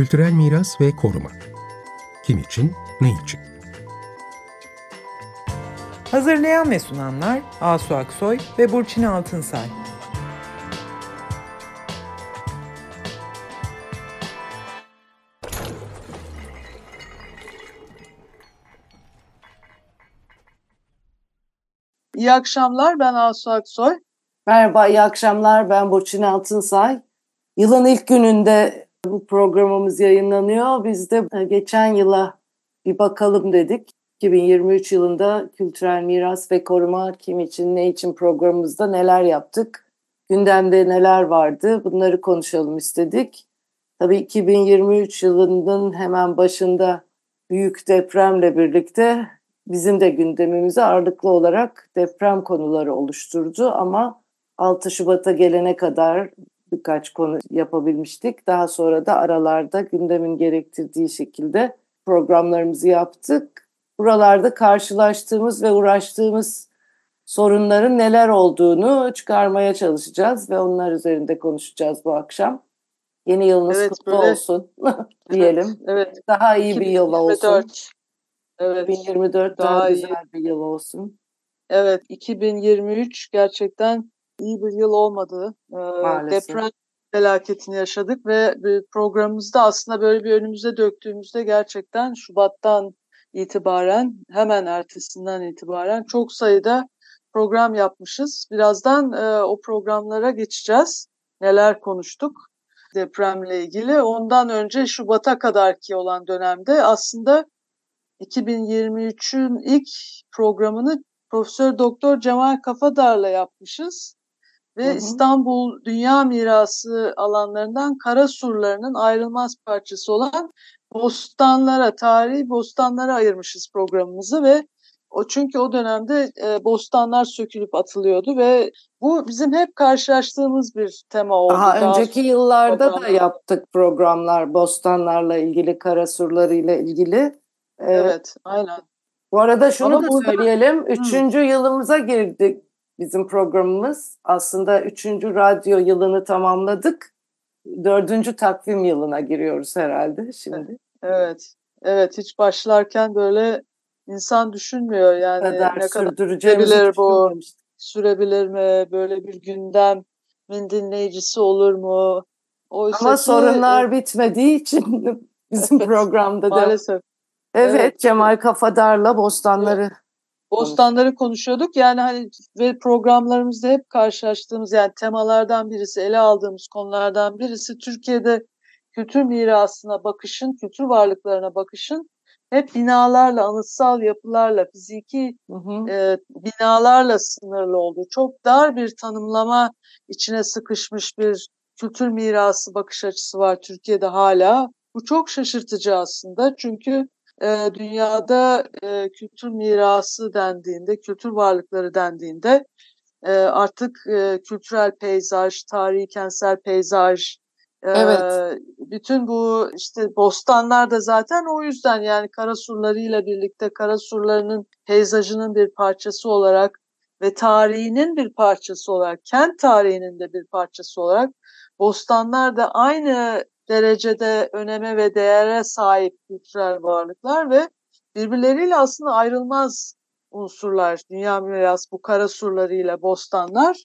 Kültürel miras ve koruma. Kim için, ne için? Hazırlayan ve sunanlar Asu Aksoy ve Burçin Altınsay. İyi akşamlar, ben Asu Aksoy. Merhaba, iyi akşamlar. Ben Burçin Altınsay. Yılın ilk gününde bu programımız yayınlanıyor. Biz de e, geçen yıla bir bakalım dedik. 2023 yılında kültürel miras ve koruma kim için ne için programımızda neler yaptık? Gündemde neler vardı? Bunları konuşalım istedik. Tabii 2023 yılının hemen başında büyük depremle birlikte bizim de gündemimizi ağırlıklı olarak deprem konuları oluşturdu ama 6 Şubat'a gelene kadar birkaç konu yapabilmiştik. Daha sonra da aralarda gündemin gerektirdiği şekilde programlarımızı yaptık. Buralarda karşılaştığımız ve uğraştığımız sorunların neler olduğunu çıkarmaya çalışacağız ve onlar üzerinde konuşacağız bu akşam. Yeni yılınız evet, kutlu böyle... olsun diyelim. Evet. Daha iyi 2024. bir yıl olsun. Evet. 2024 daha, daha güzel iyi. bir yıl olsun. Evet, 2023 gerçekten iyi bir yıl olmadı. Ee, deprem felaketini yaşadık ve programımızda aslında böyle bir önümüze döktüğümüzde gerçekten Şubat'tan itibaren hemen ertesinden itibaren çok sayıda program yapmışız. Birazdan e, o programlara geçeceğiz. Neler konuştuk depremle ilgili. Ondan önce Şubat'a kadar ki olan dönemde aslında 2023'ün ilk programını Profesör Doktor Cemal Kafadar'la yapmışız ve hı hı. İstanbul Dünya Mirası alanlarından kara surlarının ayrılmaz parçası olan bostanlara, tarihi bostanlara ayırmışız programımızı ve o çünkü o dönemde e, bostanlar sökülüp atılıyordu ve bu bizim hep karşılaştığımız bir tema oldu. Daha, Daha önceki yıllarda programlar. da yaptık programlar bostanlarla ilgili, kara surlarıyla ilgili. Ee, evet, aynen. Bu arada şunu Ama da burada... söyleyelim. Üçüncü Hı. yılımıza girdik bizim programımız. Aslında üçüncü radyo yılını tamamladık. Dördüncü takvim yılına giriyoruz herhalde şimdi. Evet, evet. Hiç başlarken böyle insan düşünmüyor yani ne kadar, ne kadar sürebilir bu, sürebilir mi, böyle bir gündemin dinleyicisi olur mu? Oysa Ama ki, sorunlar e, bitmediği için bizim programda da. Maalesef. Evet, evet, Cemal Kafadar'la Bostanları Bostanları konuşuyorduk. Yani hani ve programlarımızda hep karşılaştığımız yani temalardan birisi, ele aldığımız konulardan birisi Türkiye'de kültür mirasına bakışın, kültür varlıklarına bakışın hep binalarla, anıtsal yapılarla, fiziki hı hı. E, binalarla sınırlı olduğu, çok dar bir tanımlama içine sıkışmış bir kültür mirası bakış açısı var Türkiye'de hala. Bu çok şaşırtıcı aslında çünkü e, dünyada e, kültür mirası dendiğinde, kültür varlıkları dendiğinde e, artık e, kültürel peyzaj, tarihi kentsel peyzaj, e, evet. bütün bu işte bostanlar da zaten o yüzden yani karasurlarıyla birlikte karasurlarının peyzajının bir parçası olarak ve tarihinin bir parçası olarak, kent tarihinin de bir parçası olarak bostanlar da aynı derecede öneme ve değere sahip kültürel varlıklar ve birbirleriyle aslında ayrılmaz unsurlar. Dünya miras bu kara surlarıyla bostanlar.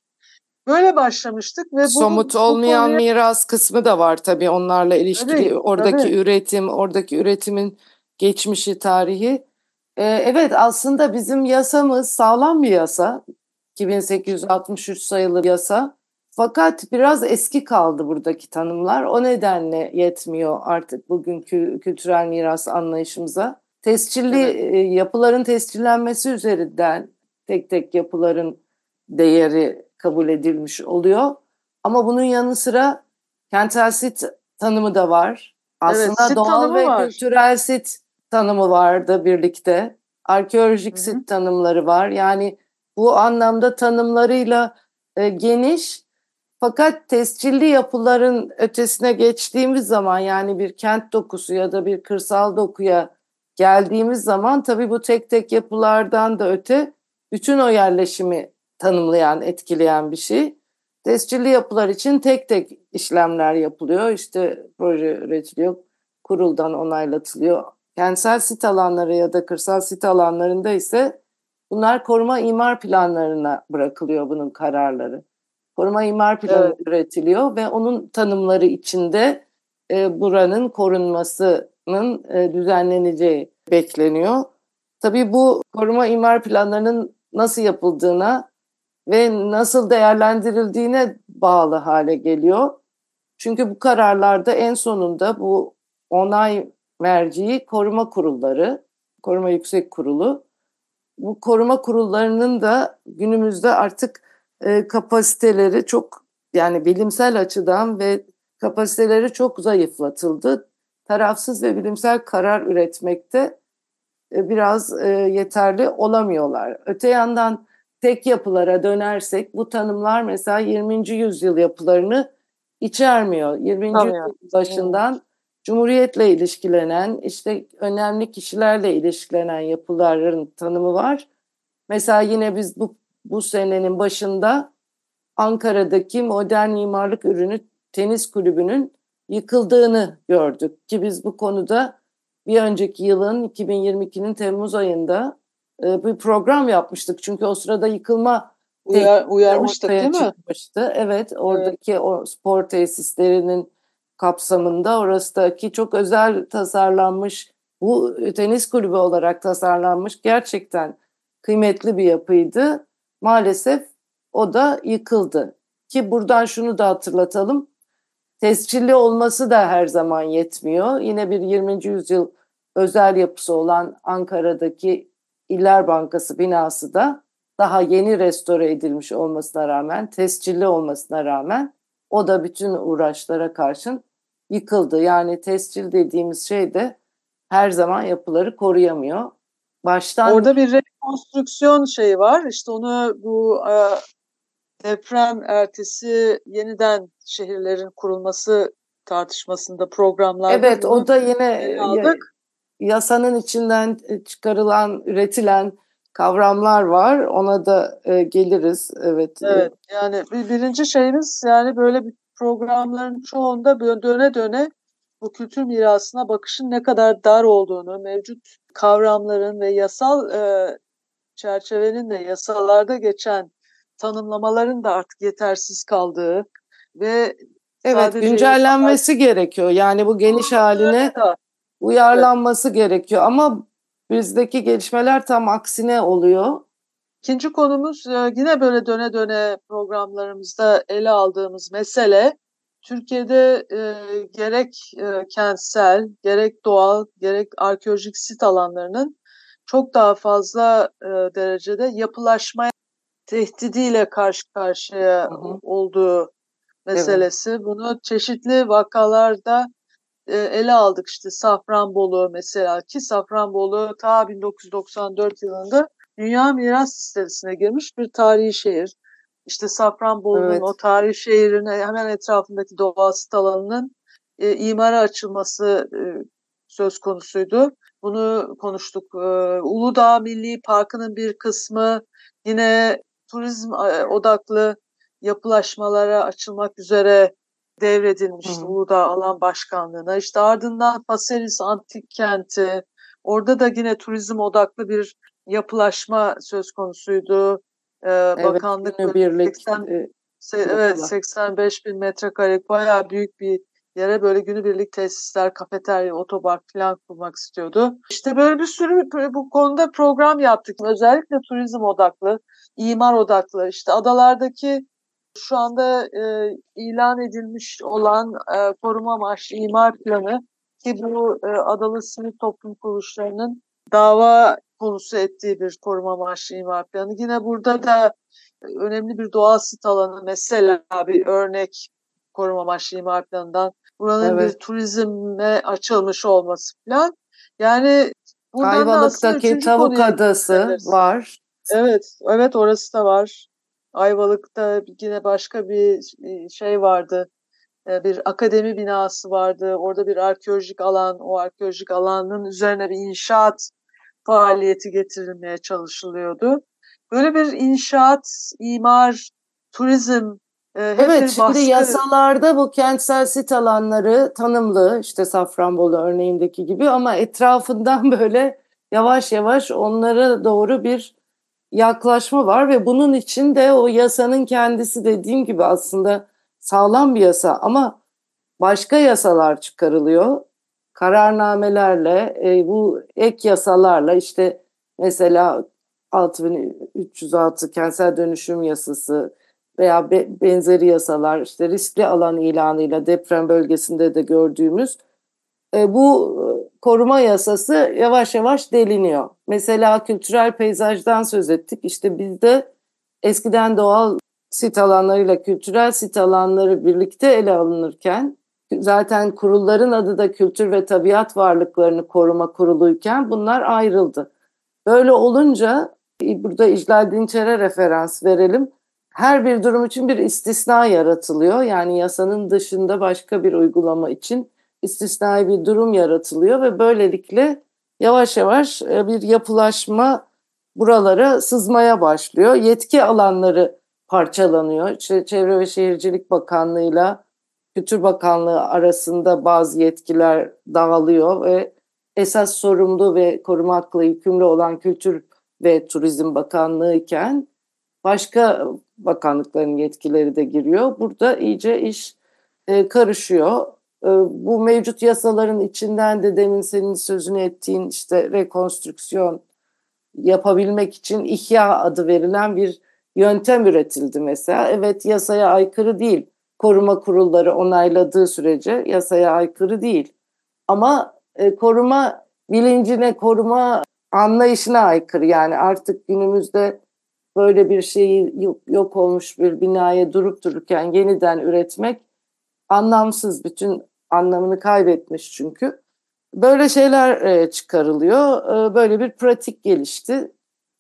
Böyle başlamıştık ve somut bu, olmayan konuya... miras kısmı da var tabii onlarla ilişkili tabii, oradaki tabii. üretim, oradaki üretimin geçmişi, tarihi. Ee, evet aslında bizim yasamız sağlam bir yasa. 2863 sayılı yasa. Fakat biraz eski kaldı buradaki tanımlar. O nedenle yetmiyor artık bugünkü kültürel miras anlayışımıza. Tescilli evet. E, yapıların tescillenmesi üzerinden tek tek yapıların değeri kabul edilmiş oluyor. Ama bunun yanı sıra kentsel sit tanımı da var. Aslında evet, doğal ve var. kültürel sit tanımı vardı birlikte. Arkeolojik Hı-hı. sit tanımları var. Yani bu anlamda tanımlarıyla e, geniş fakat tescilli yapıların ötesine geçtiğimiz zaman yani bir kent dokusu ya da bir kırsal dokuya geldiğimiz zaman tabii bu tek tek yapılardan da öte bütün o yerleşimi tanımlayan, etkileyen bir şey. Tescilli yapılar için tek tek işlemler yapılıyor. İşte proje üretiliyor, kuruldan onaylatılıyor. Kentsel sit alanları ya da kırsal sit alanlarında ise bunlar koruma imar planlarına bırakılıyor bunun kararları. Koruma imar planı evet. üretiliyor ve onun tanımları içinde e, buranın korunmasının e, düzenleneceği bekleniyor. Tabii bu koruma imar planlarının nasıl yapıldığına ve nasıl değerlendirildiğine bağlı hale geliyor. Çünkü bu kararlarda en sonunda bu onay merciği koruma kurulları, koruma yüksek kurulu. Bu koruma kurullarının da günümüzde artık e, kapasiteleri çok yani bilimsel açıdan ve kapasiteleri çok zayıflatıldı. Tarafsız ve bilimsel karar üretmekte e, biraz e, yeterli olamıyorlar. Öte yandan tek yapılara dönersek bu tanımlar mesela 20. yüzyıl yapılarını içermiyor. 20. Tabii. yüzyıl başından Cumhuriyetle ilişkilenen, işte önemli kişilerle ilişkilenen yapıların tanımı var. Mesela yine biz bu, bu senenin başında Ankara'daki modern mimarlık ürünü tenis kulübünün yıkıldığını gördük. Ki biz bu konuda bir önceki yılın 2022'nin Temmuz ayında e, bir program yapmıştık. Çünkü o sırada yıkılma Uyar, uyarmıştık değil mi? Çıkmıştı. Evet oradaki evet. o spor tesislerinin kapsamında orasıdaki çok özel tasarlanmış bu tenis kulübü olarak tasarlanmış gerçekten kıymetli bir yapıydı. Maalesef o da yıkıldı. Ki buradan şunu da hatırlatalım. Tescilli olması da her zaman yetmiyor. Yine bir 20. yüzyıl özel yapısı olan Ankara'daki İller Bankası binası da daha yeni restore edilmiş olmasına rağmen, tescilli olmasına rağmen o da bütün uğraşlara karşın yıkıldı. Yani tescil dediğimiz şey de her zaman yapıları koruyamıyor. Baştan Orada bir rekonstrüksiyon şeyi var. İşte onu bu e, deprem ertesi yeniden şehirlerin kurulması tartışmasında programlarda Evet, o da yine aldık. yasanın içinden çıkarılan, üretilen kavramlar var. Ona da e, geliriz. Evet. Evet. Yani bir, birinci şeyimiz yani böyle bir programların çoğunda böyle döne döne bu kültür mirasına bakışın ne kadar dar olduğunu, mevcut kavramların ve yasal e, çerçevenin de yasalarda geçen tanımlamaların da artık yetersiz kaldığı ve Evet, güncellenmesi yasalar... gerekiyor. Yani bu geniş haline uyarlanması evet. gerekiyor ama bizdeki gelişmeler tam aksine oluyor. İkinci konumuz e, yine böyle döne döne programlarımızda ele aldığımız mesele Türkiye'de e, gerek e, kentsel, gerek doğal, gerek arkeolojik sit alanlarının çok daha fazla e, derecede yapılaşma tehdidiyle karşı karşıya hı hı. olduğu meselesi. Evet. Bunu çeşitli vakalarda e, ele aldık işte Safranbolu mesela ki Safranbolu ta 1994 yılında Dünya Miras Listesi'ne girmiş bir tarihi şehir. İşte Safranbolu'nun evet. o tarihi şehrine hemen etrafındaki doğal sit alanının e, imara açılması e, söz konusuydu. Bunu konuştuk. E, Uludağ Milli Parkı'nın bir kısmı yine turizm e, odaklı yapılaşmalara açılmak üzere devredilmişti Hı. Uludağ Alan Başkanlığı'na. İşte ardından Paselis Antik Kenti, orada da yine turizm odaklı bir yapılaşma söz konusuydu. Ee, evet, bakanlık birlik, 80, e, evet 85 bin metrekare bayağı büyük bir yere böyle günübirlik tesisler, kafeterya, otobar falan kurmak istiyordu. İşte böyle bir sürü bu konuda program yaptık. Özellikle turizm odaklı, imar odaklı. İşte adalardaki şu anda e, ilan edilmiş olan e, koruma amaçlı imar planı ki bu e, adalı sivil toplum kuruluşlarının dava konusu ettiği bir koruma amaçlı imar planı. Yine burada da önemli bir doğal sit alanı mesela bir örnek koruma amaçlı imar planından buranın evet. bir turizme açılmış olması falan. Yani Ayvalık'taki Tavuk Adası var. Evet, evet orası da var. Ayvalık'ta yine başka bir şey vardı. E, bir akademi binası vardı. Orada bir arkeolojik alan, o arkeolojik alanın üzerine bir inşaat faaliyeti getirilmeye çalışılıyordu. Böyle bir inşaat, imar, turizm hep evet şimdi baskı... yasalarda bu kentsel sit alanları tanımlı işte Safranbolu örneğindeki gibi ama etrafından böyle yavaş yavaş onlara doğru bir yaklaşma var ve bunun için de o yasanın kendisi dediğim gibi aslında sağlam bir yasa ama başka yasalar çıkarılıyor. Kararnamelerle, e, bu ek yasalarla işte mesela 6306 kentsel dönüşüm yasası veya be, benzeri yasalar işte riskli alan ilanıyla deprem bölgesinde de gördüğümüz e, bu koruma yasası yavaş yavaş deliniyor. Mesela kültürel peyzajdan söz ettik. İşte bizde eskiden doğal sit alanlarıyla kültürel sit alanları birlikte ele alınırken zaten kurulların adı da kültür ve tabiat varlıklarını koruma kuruluyken bunlar ayrıldı. Böyle olunca burada İclal Dinçer'e referans verelim. Her bir durum için bir istisna yaratılıyor. Yani yasanın dışında başka bir uygulama için istisnai bir durum yaratılıyor ve böylelikle yavaş yavaş e, bir yapılaşma buralara sızmaya başlıyor. Yetki alanları parçalanıyor. Çevre ve Şehircilik Bakanlığı'yla Kültür Bakanlığı arasında bazı yetkiler dağılıyor ve esas sorumlu ve korumakla yükümlü olan Kültür ve Turizm Bakanlığı iken başka bakanlıkların yetkileri de giriyor. Burada iyice iş e, karışıyor. E, bu mevcut yasaların içinden de demin senin sözünü ettiğin işte rekonstrüksiyon yapabilmek için ihya adı verilen bir yöntem üretildi mesela. Evet yasaya aykırı değil. Koruma kurulları onayladığı sürece yasaya aykırı değil. Ama e, koruma bilincine, koruma anlayışına aykırı. Yani artık günümüzde böyle bir şeyi yok, yok olmuş bir binaya durup dururken yeniden üretmek anlamsız. Bütün anlamını kaybetmiş çünkü. Böyle şeyler e, çıkarılıyor. E, böyle bir pratik gelişti.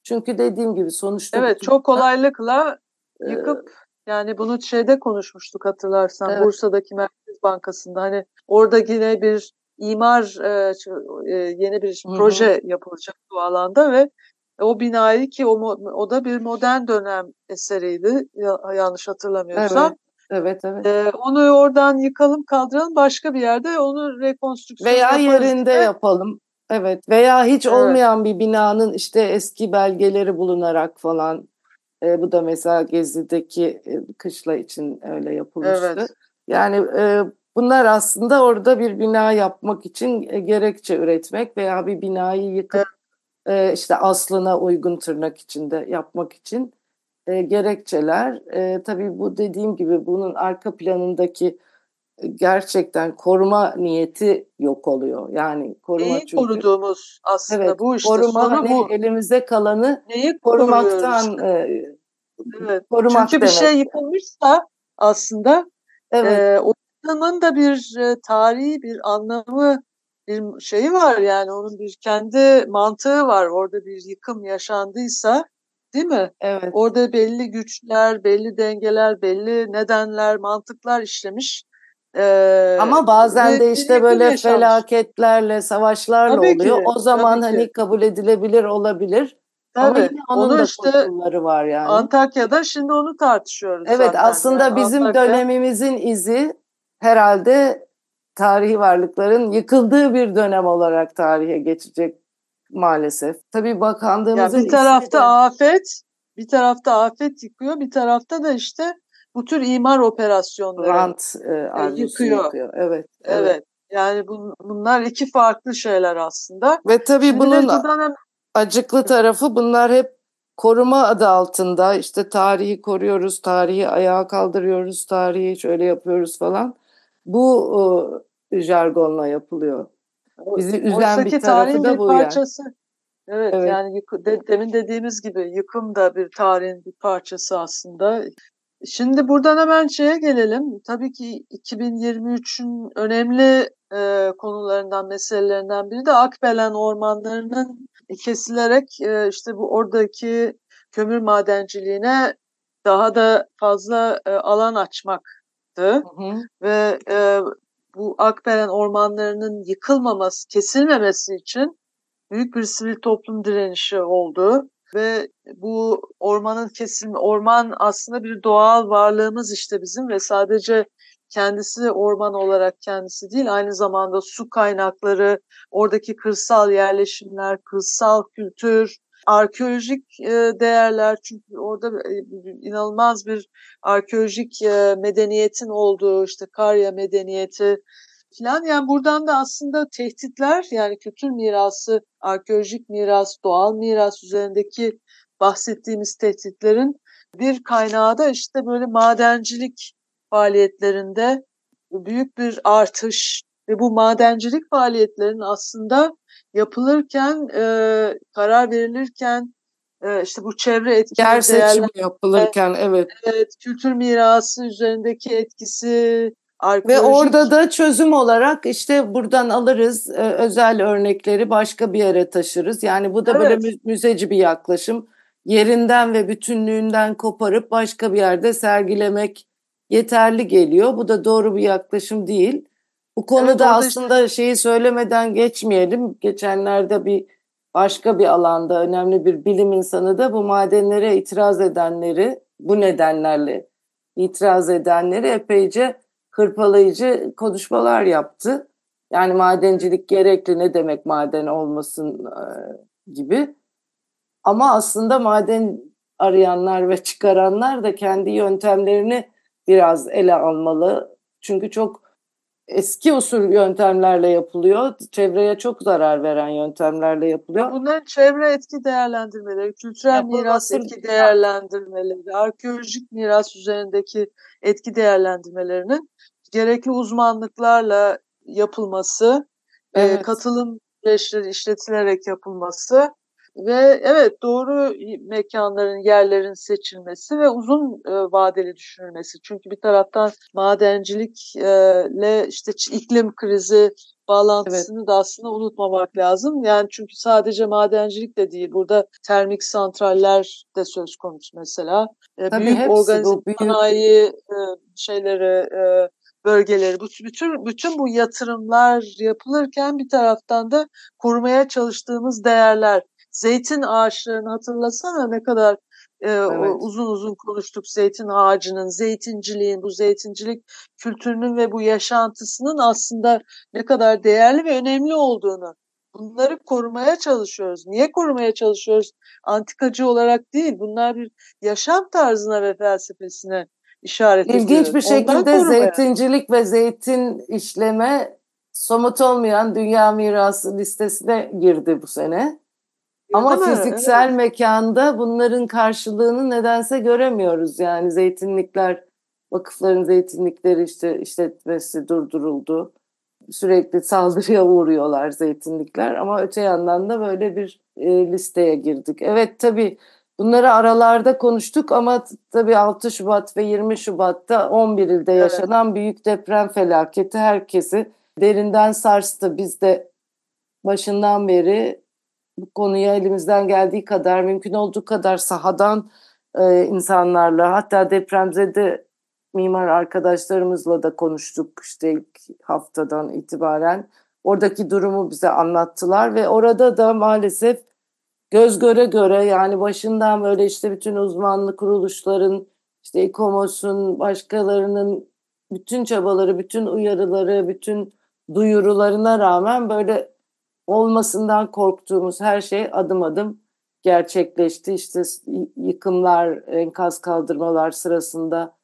Çünkü dediğim gibi sonuçta... Evet çok kolaylıkla e, yıkıp yani bunu şeyde konuşmuştuk hatırlarsan evet. Bursa'daki Merkez Bankası'nda hani orada yine bir imar e, e, yeni bir Hı-hı. proje yapılacak bu alanda ve o binayı ki o, o da bir modern dönem eseriydi yanlış hatırlamıyorsam. Evet. Evet evet. Ee, onu oradan yıkalım kaldıralım başka bir yerde onu rekonstrüksiyon Veya yerinde diye. yapalım. Evet veya hiç evet. olmayan bir binanın işte eski belgeleri bulunarak falan e, bu da mesela Gezi'deki e, kışla için öyle yapılmıştı. Evet. Yani e, bunlar aslında orada bir bina yapmak için e, gerekçe üretmek veya bir binayı yıkıp evet. e, işte aslına uygun tırnak içinde yapmak için e, gerekçeler. E, tabii bu dediğim gibi bunun arka planındaki e, gerçekten koruma niyeti yok oluyor. Yani koruma Neyi çünkü, koruduğumuz aslında evet, bu işte koruma hani bu. elimize kalanı Neyi korumaktan e, evet. korumak Çünkü bir şey demek. yıkılmışsa aslında evet. e, o yıkımın da bir e, tarihi bir anlamı bir şeyi var yani onun bir kendi mantığı var. Orada bir yıkım yaşandıysa Değil mi? Evet. Orada belli güçler, belli dengeler, belli nedenler, mantıklar işlemiş. Ee, Ama bazen de işte böyle yaşanmış. felaketlerle, savaşlarla tabii oluyor. Ki, o zaman hani kabul edilebilir olabilir. Tabii. Ama yine onun onu da işte koşulları var yani. Antakya'da şimdi onu tartışıyoruz. Evet zaten. aslında yani bizim Antakya... dönemimizin izi herhalde tarihi varlıkların yıkıldığı bir dönem olarak tarihe geçecek maalesef. Tabii bakanlığımızın... Ya bir tarafta de... afet, bir tarafta afet yıkıyor, bir tarafta da işte bu tür imar operasyonları Rant e, yıkıyor. yıkıyor. Evet, evet. Evet. Yani bun, bunlar iki farklı şeyler aslında. Ve tabii Şimdi bunun hem... acıklı tarafı bunlar hep koruma adı altında işte tarihi koruyoruz, tarihi ayağa kaldırıyoruz, tarihi şöyle yapıyoruz falan. Bu e, jargonla yapılıyor. Bizi üzen bir tarafı da bu parçası. yani. Evet, evet yani yık, de, demin dediğimiz gibi yıkım da bir tarihin bir parçası aslında. Şimdi buradan hemen şeye gelelim. Tabii ki 2023'ün önemli e, konularından, meselelerinden biri de Akbelen ormanlarının kesilerek e, işte bu oradaki kömür madenciliğine daha da fazla e, alan açmaktı. Hı hı. Ve e, bu Akbelen ormanlarının yıkılmaması, kesilmemesi için büyük bir sivil toplum direnişi oldu. ve bu ormanın kesilme, orman aslında bir doğal varlığımız işte bizim ve sadece kendisi orman olarak kendisi değil aynı zamanda su kaynakları, oradaki kırsal yerleşimler, kırsal kültür, arkeolojik e, değerler. Çünkü orada e, inanılmaz bir arkeolojik e, medeniyetin olduğu işte Karya medeniyeti falan yani buradan da aslında tehditler yani kültür mirası, arkeolojik miras, doğal miras üzerindeki bahsettiğimiz tehditlerin bir kaynağı da işte böyle madencilik faaliyetlerinde büyük bir artış ve bu madencilik faaliyetlerinin aslında yapılırken, e, karar verilirken e, işte bu çevre etkisi Yer seçimi yapılırken evet. Evet, kültür mirası üzerindeki etkisi, Arkeolojik... Ve orada da çözüm olarak işte buradan alırız e, özel örnekleri başka bir yere taşırız. Yani bu da evet. böyle müzeci bir yaklaşım. Yerinden ve bütünlüğünden koparıp başka bir yerde sergilemek yeterli geliyor. Bu da doğru bir yaklaşım değil. Bu konuda evet, aslında işte... şeyi söylemeden geçmeyelim. Geçenlerde bir başka bir alanda önemli bir bilim insanı da bu madenlere itiraz edenleri, bu nedenlerle itiraz edenleri epeyce hırpalayıcı konuşmalar yaptı. Yani madencilik gerekli ne demek maden olmasın gibi. Ama aslında maden arayanlar ve çıkaranlar da kendi yöntemlerini biraz ele almalı. Çünkü çok eski usul yöntemlerle yapılıyor. Çevreye çok zarar veren yöntemlerle yapılıyor. Bunların çevre etki değerlendirmeleri, kültürel Yapılması miras etki değerlendirmeleri, arkeolojik miras üzerindeki etki değerlendirmelerinin gerekli uzmanlıklarla yapılması, evet. e, katılım süreçleri işletilerek yapılması ve evet doğru mekanların, yerlerin seçilmesi ve uzun e, vadeli düşünülmesi. Çünkü bir taraftan madencilikle işte iklim krizi bağlantısını evet. da aslında unutmamak lazım. Yani çünkü sadece madencilik de değil. Burada termik santraller de söz konusu mesela. E, Tabii büyük organize büyük... sanayi e, şeyleri e, bölgeleri, bu bütün bütün bu yatırımlar yapılırken bir taraftan da korumaya çalıştığımız değerler, zeytin ağaçlarını hatırlasana ne kadar e, evet. uzun uzun konuştuk zeytin ağacının, zeytinciliğin, bu zeytincilik kültürünün ve bu yaşantısının aslında ne kadar değerli ve önemli olduğunu. Bunları korumaya çalışıyoruz. Niye korumaya çalışıyoruz? Antikacı olarak değil. Bunlar bir yaşam tarzına ve felsefesine işaret İlginç ediyoruz. bir şekilde zeytincilik ve zeytin işleme somut olmayan dünya mirası listesine girdi bu sene. Ama Değil fiziksel evet. mekanda bunların karşılığını nedense göremiyoruz. Yani zeytinlikler, vakıfların zeytinlikleri işte işletmesi durduruldu. Sürekli saldırıya uğruyorlar zeytinlikler ama öte yandan da böyle bir e, listeye girdik. Evet tabii bunları aralarda konuştuk ama tabii 6 Şubat ve 20 Şubat'ta 11 ilde yaşanan evet. büyük deprem felaketi herkesi derinden sarstı. Biz de başından beri bu konuya elimizden geldiği kadar mümkün olduğu kadar sahadan e, insanlarla hatta depremzede mimar arkadaşlarımızla da konuştuk işte ilk haftadan itibaren. Oradaki durumu bize anlattılar ve orada da maalesef göz göre göre yani başından böyle işte bütün uzmanlık kuruluşların işte İKOMOS'un başkalarının bütün çabaları, bütün uyarıları, bütün duyurularına rağmen böyle olmasından korktuğumuz her şey adım adım gerçekleşti. İşte yıkımlar, enkaz kaldırmalar sırasında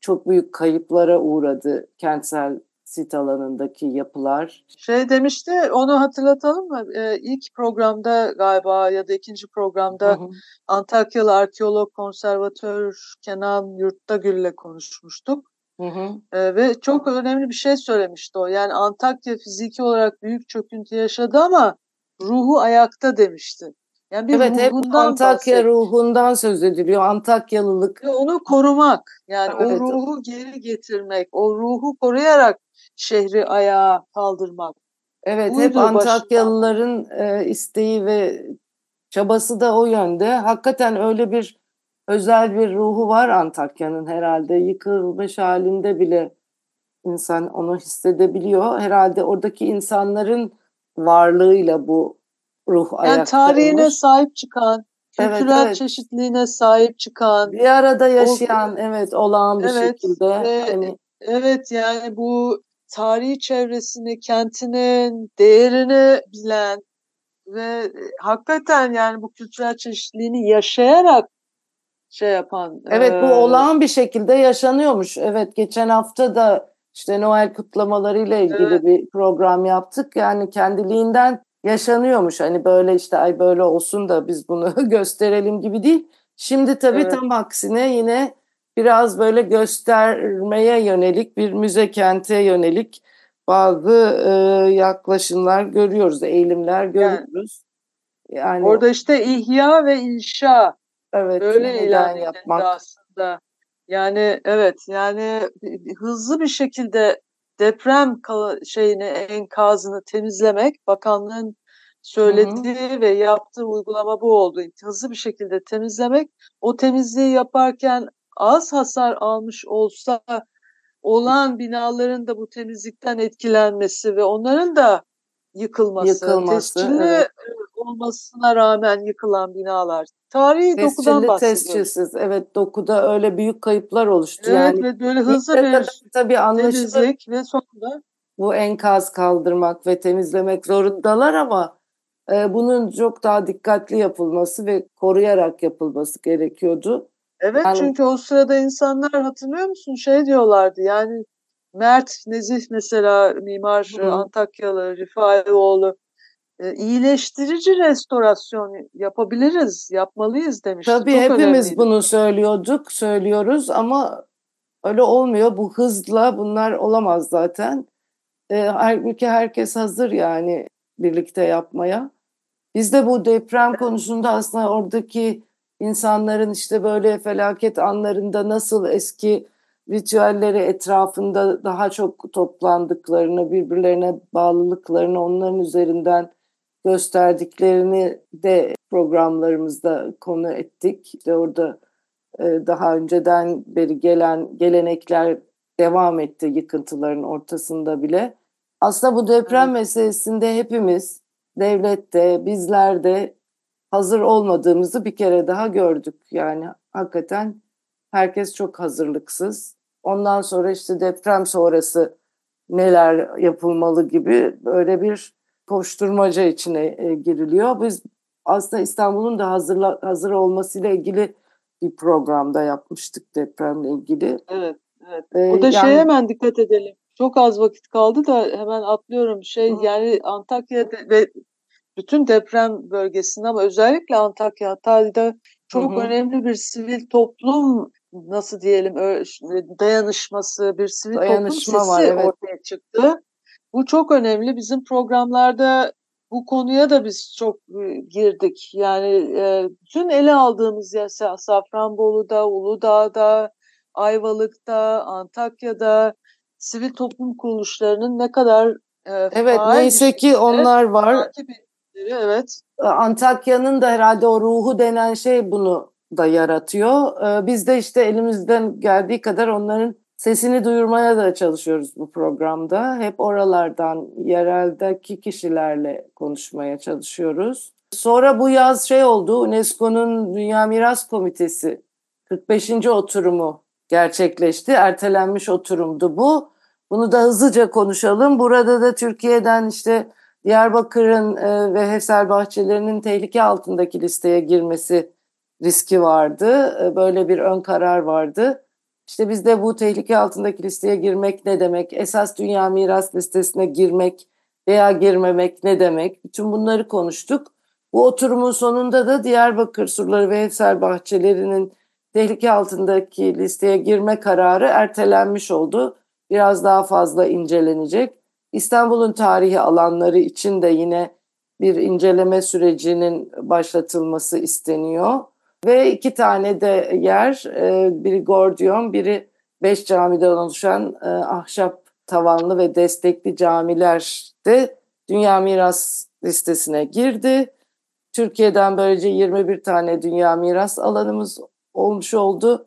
çok büyük kayıplara uğradı kentsel sit alanındaki yapılar. Şey demişti, onu hatırlatalım mı? Ee, ilk programda galiba ya da ikinci programda hı hı. Antakyalı arkeolog konservatör Kenan Yurttagül'le konuşmuştuk. Hı hı. E, ve çok önemli bir şey söylemişti o. Yani Antakya fiziki olarak büyük çöküntü yaşadı ama ruhu ayakta demişti. Yani bir evet hep Antakya bahsediyor. ruhundan söz ediliyor. Antakyalılık. Ve onu korumak. Yani evet. o ruhu geri getirmek. O ruhu koruyarak şehri ayağa kaldırmak. Evet Buydu hep Antakyalıların e, isteği ve çabası da o yönde. Hakikaten öyle bir özel bir ruhu var Antakya'nın herhalde. Yıkılmış halinde bile insan onu hissedebiliyor. Herhalde oradaki insanların varlığıyla bu ruh yani ayakta tarihine olmuş. sahip çıkan, kültürel evet, evet. çeşitliliğine sahip çıkan, bir arada yaşayan, o, evet, olağan bir evet, şekilde. Ve, hani... Evet, yani bu tarihi çevresini, kentinin değerini bilen ve hakikaten yani bu kültürel çeşitliliğini yaşayarak şey yapan. Evet, e... bu olağan bir şekilde yaşanıyormuş. Evet, geçen hafta da işte Noel kutlamalarıyla ilgili evet. bir program yaptık. Yani kendiliğinden yaşanıyormuş. Hani böyle işte ay böyle olsun da biz bunu gösterelim gibi değil. Şimdi tabii evet. tam aksine yine biraz böyle göstermeye yönelik bir müze kente yönelik bazı e, yaklaşımlar görüyoruz, eğilimler görüyoruz. Yani, yani orada işte ihya ve inşa evet, böyle ilan yapmak aslında. Yani evet yani hızlı bir şekilde deprem şeyini enkazını temizlemek bakanlığın söylediği hı hı. ve yaptığı uygulama bu oldu. Hızlı bir şekilde temizlemek. O temizliği yaparken az hasar almış olsa olan binaların da bu temizlikten etkilenmesi ve onların da yıkılması, yıkılması tescilli evet. Olmasına rağmen yıkılan binalar. Tarihi tescilli, dokudan bahsediyoruz. Tescilsiz, evet dokuda öyle büyük kayıplar oluştu. Evet yani. ve böyle hızlı bir tabii temizlik ve sonunda bu enkaz kaldırmak ve temizlemek zorundalar ama e, bunun çok daha dikkatli yapılması ve koruyarak yapılması gerekiyordu. Evet yani, çünkü o sırada insanlar hatırlıyor musun şey diyorlardı yani Mert Nezih mesela mimar hı. Antakyalı Rifaioğlu e, iyileştirici restorasyon yapabiliriz, yapmalıyız demişti. Tabii Çok hepimiz önemliydi. bunu söylüyorduk, söylüyoruz ama öyle olmuyor. Bu hızla bunlar olamaz zaten. E, halbuki herkes hazır yani birlikte yapmaya. Biz de bu deprem konusunda aslında oradaki insanların işte böyle felaket anlarında nasıl eski ritüelleri etrafında daha çok toplandıklarını, birbirlerine bağlılıklarını onların üzerinden gösterdiklerini de programlarımızda konu ettik. İşte orada e, daha önceden beri gelen gelenekler devam etti yıkıntıların ortasında bile. Aslında bu deprem evet. meselesinde hepimiz devlette, bizler de hazır olmadığımızı bir kere daha gördük. Yani hakikaten herkes çok hazırlıksız. Ondan sonra işte deprem sonrası neler yapılmalı gibi böyle bir koşturmaca içine e, giriliyor. Biz aslında İstanbul'un da hazır, hazır olmasıyla ilgili bir programda yapmıştık depremle ilgili. Evet, evet. Ee, o da yani, şeye hemen dikkat edelim. Çok az vakit kaldı da hemen atlıyorum. Şey hı. yani Antakya ve bütün deprem bölgesinde ama özellikle Antakya Hatay'da çok hı hı. önemli bir sivil toplum nasıl diyelim dayanışması, bir sivil Dayanışma toplum sesi var, evet. ortaya çıktı. Bu çok önemli. Bizim programlarda bu konuya da biz çok girdik. Yani e, bütün ele aldığımız ya Safranbolu'da, Uludağ'da, Ayvalık'ta, Antakya'da sivil toplum kuruluşlarının ne kadar e, Evet neyse ki onlar var. Evet. Antakya'nın da herhalde o ruhu denen şey bunu da yaratıyor. Ee, biz de işte elimizden geldiği kadar onların sesini duyurmaya da çalışıyoruz bu programda. Hep oralardan, yereldeki kişilerle konuşmaya çalışıyoruz. Sonra bu yaz şey oldu, UNESCO'nun Dünya Miras Komitesi 45. oturumu gerçekleşti. Ertelenmiş oturumdu bu. Bunu da hızlıca konuşalım. Burada da Türkiye'den işte Diyarbakır'ın e, ve Hefsel bahçelerinin tehlike altındaki listeye girmesi riski vardı. E, böyle bir ön karar vardı. İşte biz de bu tehlike altındaki listeye girmek ne demek? Esas dünya miras listesine girmek veya girmemek ne demek? Bütün bunları konuştuk. Bu oturumun sonunda da Diyarbakır surları ve Hefsel bahçelerinin tehlike altındaki listeye girme kararı ertelenmiş oldu. Biraz daha fazla incelenecek. İstanbul'un tarihi alanları için de yine bir inceleme sürecinin başlatılması isteniyor. Ve iki tane de yer, e, biri Gordiyon, biri beş camiden oluşan e, ahşap tavanlı ve destekli camiler de Dünya Miras listesine girdi. Türkiye'den böylece 21 tane Dünya Miras alanımız olmuş oldu.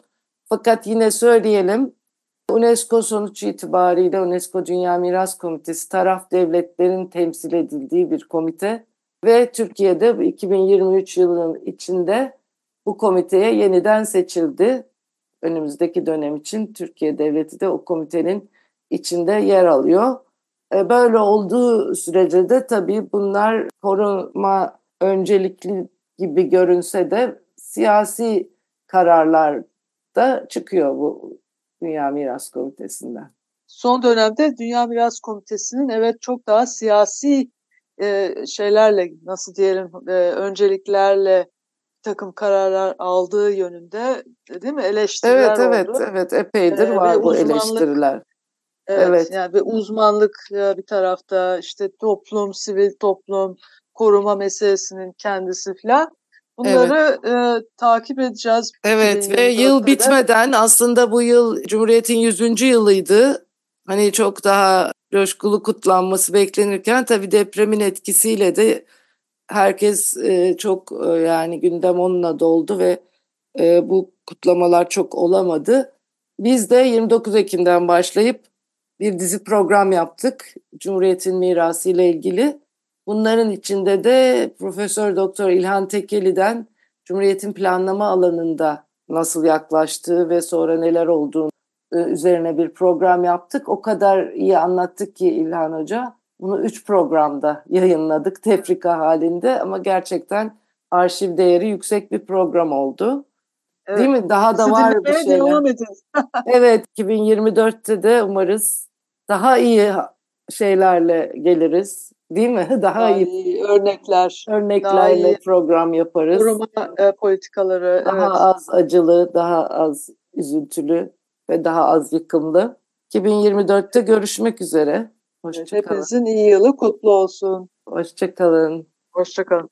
Fakat yine söyleyelim UNESCO sonuç itibariyle UNESCO Dünya Miras Komitesi taraf devletlerin temsil edildiği bir komite ve Türkiye'de 2023 yılının içinde bu komiteye yeniden seçildi. Önümüzdeki dönem için Türkiye Devleti de o komitenin içinde yer alıyor. E, böyle olduğu sürece de tabii bunlar koruma öncelikli gibi görünse de siyasi kararlar da çıkıyor bu Dünya Miras Komitesi'nden. Son dönemde Dünya Miras Komitesi'nin evet çok daha siyasi e, şeylerle nasıl diyelim e, önceliklerle takım kararlar aldığı yönünde değil mi eleştiriler evet, evet, oldu. Evet evet epeydir ee, var bu eleştiriler. Evet, evet. yani bir uzmanlık bir tarafta işte toplum, sivil toplum, koruma meselesinin kendisi falan. Bunları evet. e, takip edeceğiz. Evet ve yıl bitmeden aslında bu yıl Cumhuriyet'in 100. yılıydı. Hani çok daha coşkulu kutlanması beklenirken tabii depremin etkisiyle de herkes e, çok e, yani gündem onunla doldu ve e, bu kutlamalar çok olamadı. Biz de 29 Ekim'den başlayıp bir dizi program yaptık Cumhuriyet'in mirası ile ilgili. Bunların içinde de Profesör Doktor İlhan Tekeli'den Cumhuriyet'in planlama alanında nasıl yaklaştığı ve sonra neler olduğunu e, üzerine bir program yaptık. O kadar iyi anlattık ki İlhan Hoca. Bunu üç programda yayınladık tefrika halinde ama gerçekten arşiv değeri yüksek bir program oldu. Evet. Değil mi? Daha da var bir şeyler. Devam evet, 2024'te de umarız daha iyi şeylerle geliriz. Değil mi? Daha, daha iyi, iyi örnekler, örneklerle iyi program yaparız. Koruma e, politikaları. Daha evet. az acılı, daha az üzüntülü ve daha az yıkımlı. 2024'te görüşmek üzere. Hoşçakalın. Hepinizin iyi yılı kutlu olsun. Hoşçakalın. Hoşçakalın.